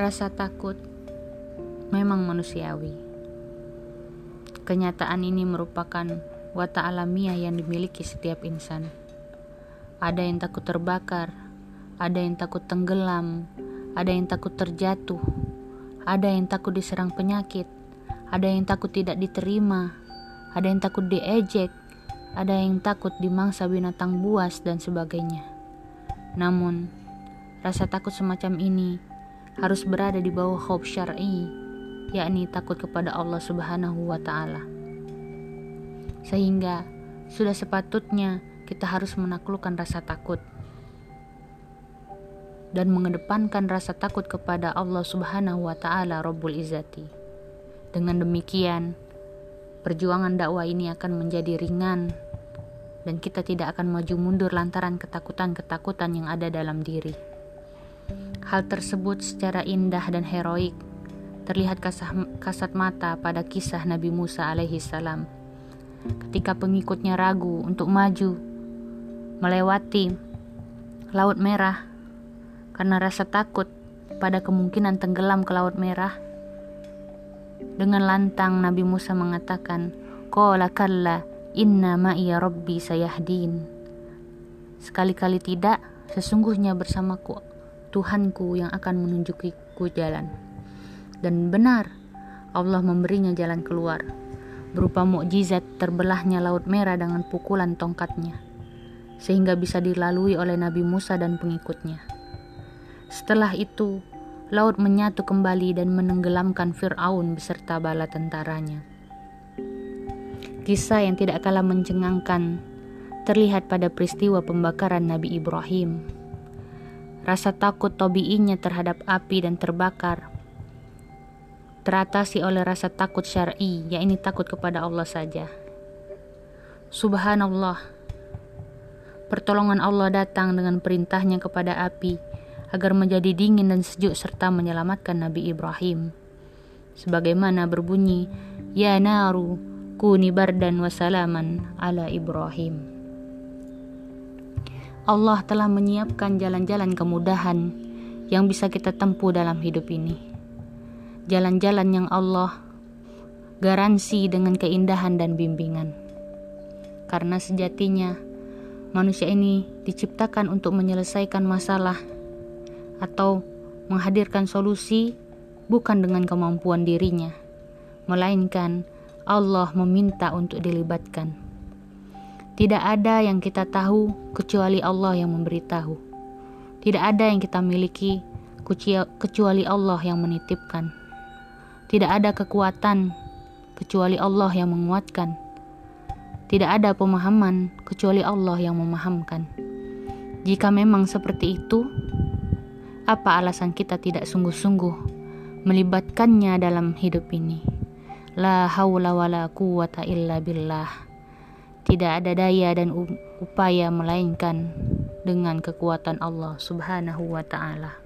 Rasa takut memang manusiawi. Kenyataan ini merupakan watak alamiah yang dimiliki setiap insan. Ada yang takut terbakar, ada yang takut tenggelam, ada yang takut terjatuh, ada yang takut diserang penyakit, ada yang takut tidak diterima, ada yang takut diejek, ada yang takut dimangsa binatang buas, dan sebagainya. Namun, rasa takut semacam ini harus berada di bawah khauf syar'i, yakni takut kepada Allah Subhanahu wa taala. Sehingga sudah sepatutnya kita harus menaklukkan rasa takut dan mengedepankan rasa takut kepada Allah Subhanahu wa taala Rabbul Izzati. Dengan demikian, perjuangan dakwah ini akan menjadi ringan dan kita tidak akan maju mundur lantaran ketakutan-ketakutan yang ada dalam diri. Hal tersebut secara indah dan heroik terlihat kasat mata pada kisah Nabi Musa alaihi salam. Ketika pengikutnya ragu untuk maju melewati Laut Merah karena rasa takut pada kemungkinan tenggelam ke Laut Merah. Dengan lantang Nabi Musa mengatakan, Qala kalla inna ma'iya rabbi sayahdin. Sekali-kali tidak, sesungguhnya bersamaku Tuhanku yang akan menunjukiku jalan. Dan benar, Allah memberinya jalan keluar, berupa mukjizat terbelahnya Laut Merah dengan pukulan tongkatnya, sehingga bisa dilalui oleh Nabi Musa dan pengikutnya. Setelah itu, laut menyatu kembali dan menenggelamkan Fir'aun beserta bala tentaranya. Kisah yang tidak kalah mencengangkan terlihat pada peristiwa pembakaran Nabi Ibrahim. Rasa takut tobi'inya terhadap api dan terbakar teratasi oleh rasa takut syar'i, yakni takut kepada Allah saja. Subhanallah, pertolongan Allah datang dengan perintahnya kepada api agar menjadi dingin dan sejuk serta menyelamatkan Nabi Ibrahim. Sebagaimana berbunyi, Ya naru kuni bardan wasalaman ala Ibrahim. Allah telah menyiapkan jalan-jalan kemudahan yang bisa kita tempuh dalam hidup ini. Jalan-jalan yang Allah garansi dengan keindahan dan bimbingan. Karena sejatinya manusia ini diciptakan untuk menyelesaikan masalah atau menghadirkan solusi bukan dengan kemampuan dirinya, melainkan Allah meminta untuk dilibatkan. Tidak ada yang kita tahu kecuali Allah yang memberitahu. Tidak ada yang kita miliki kecuali Allah yang menitipkan. Tidak ada kekuatan kecuali Allah yang menguatkan. Tidak ada pemahaman kecuali Allah yang memahamkan. Jika memang seperti itu, apa alasan kita tidak sungguh-sungguh melibatkannya dalam hidup ini? La haula wala quwata illa billah. Tidak ada daya dan upaya melainkan dengan kekuatan Allah Subhanahu wa taala.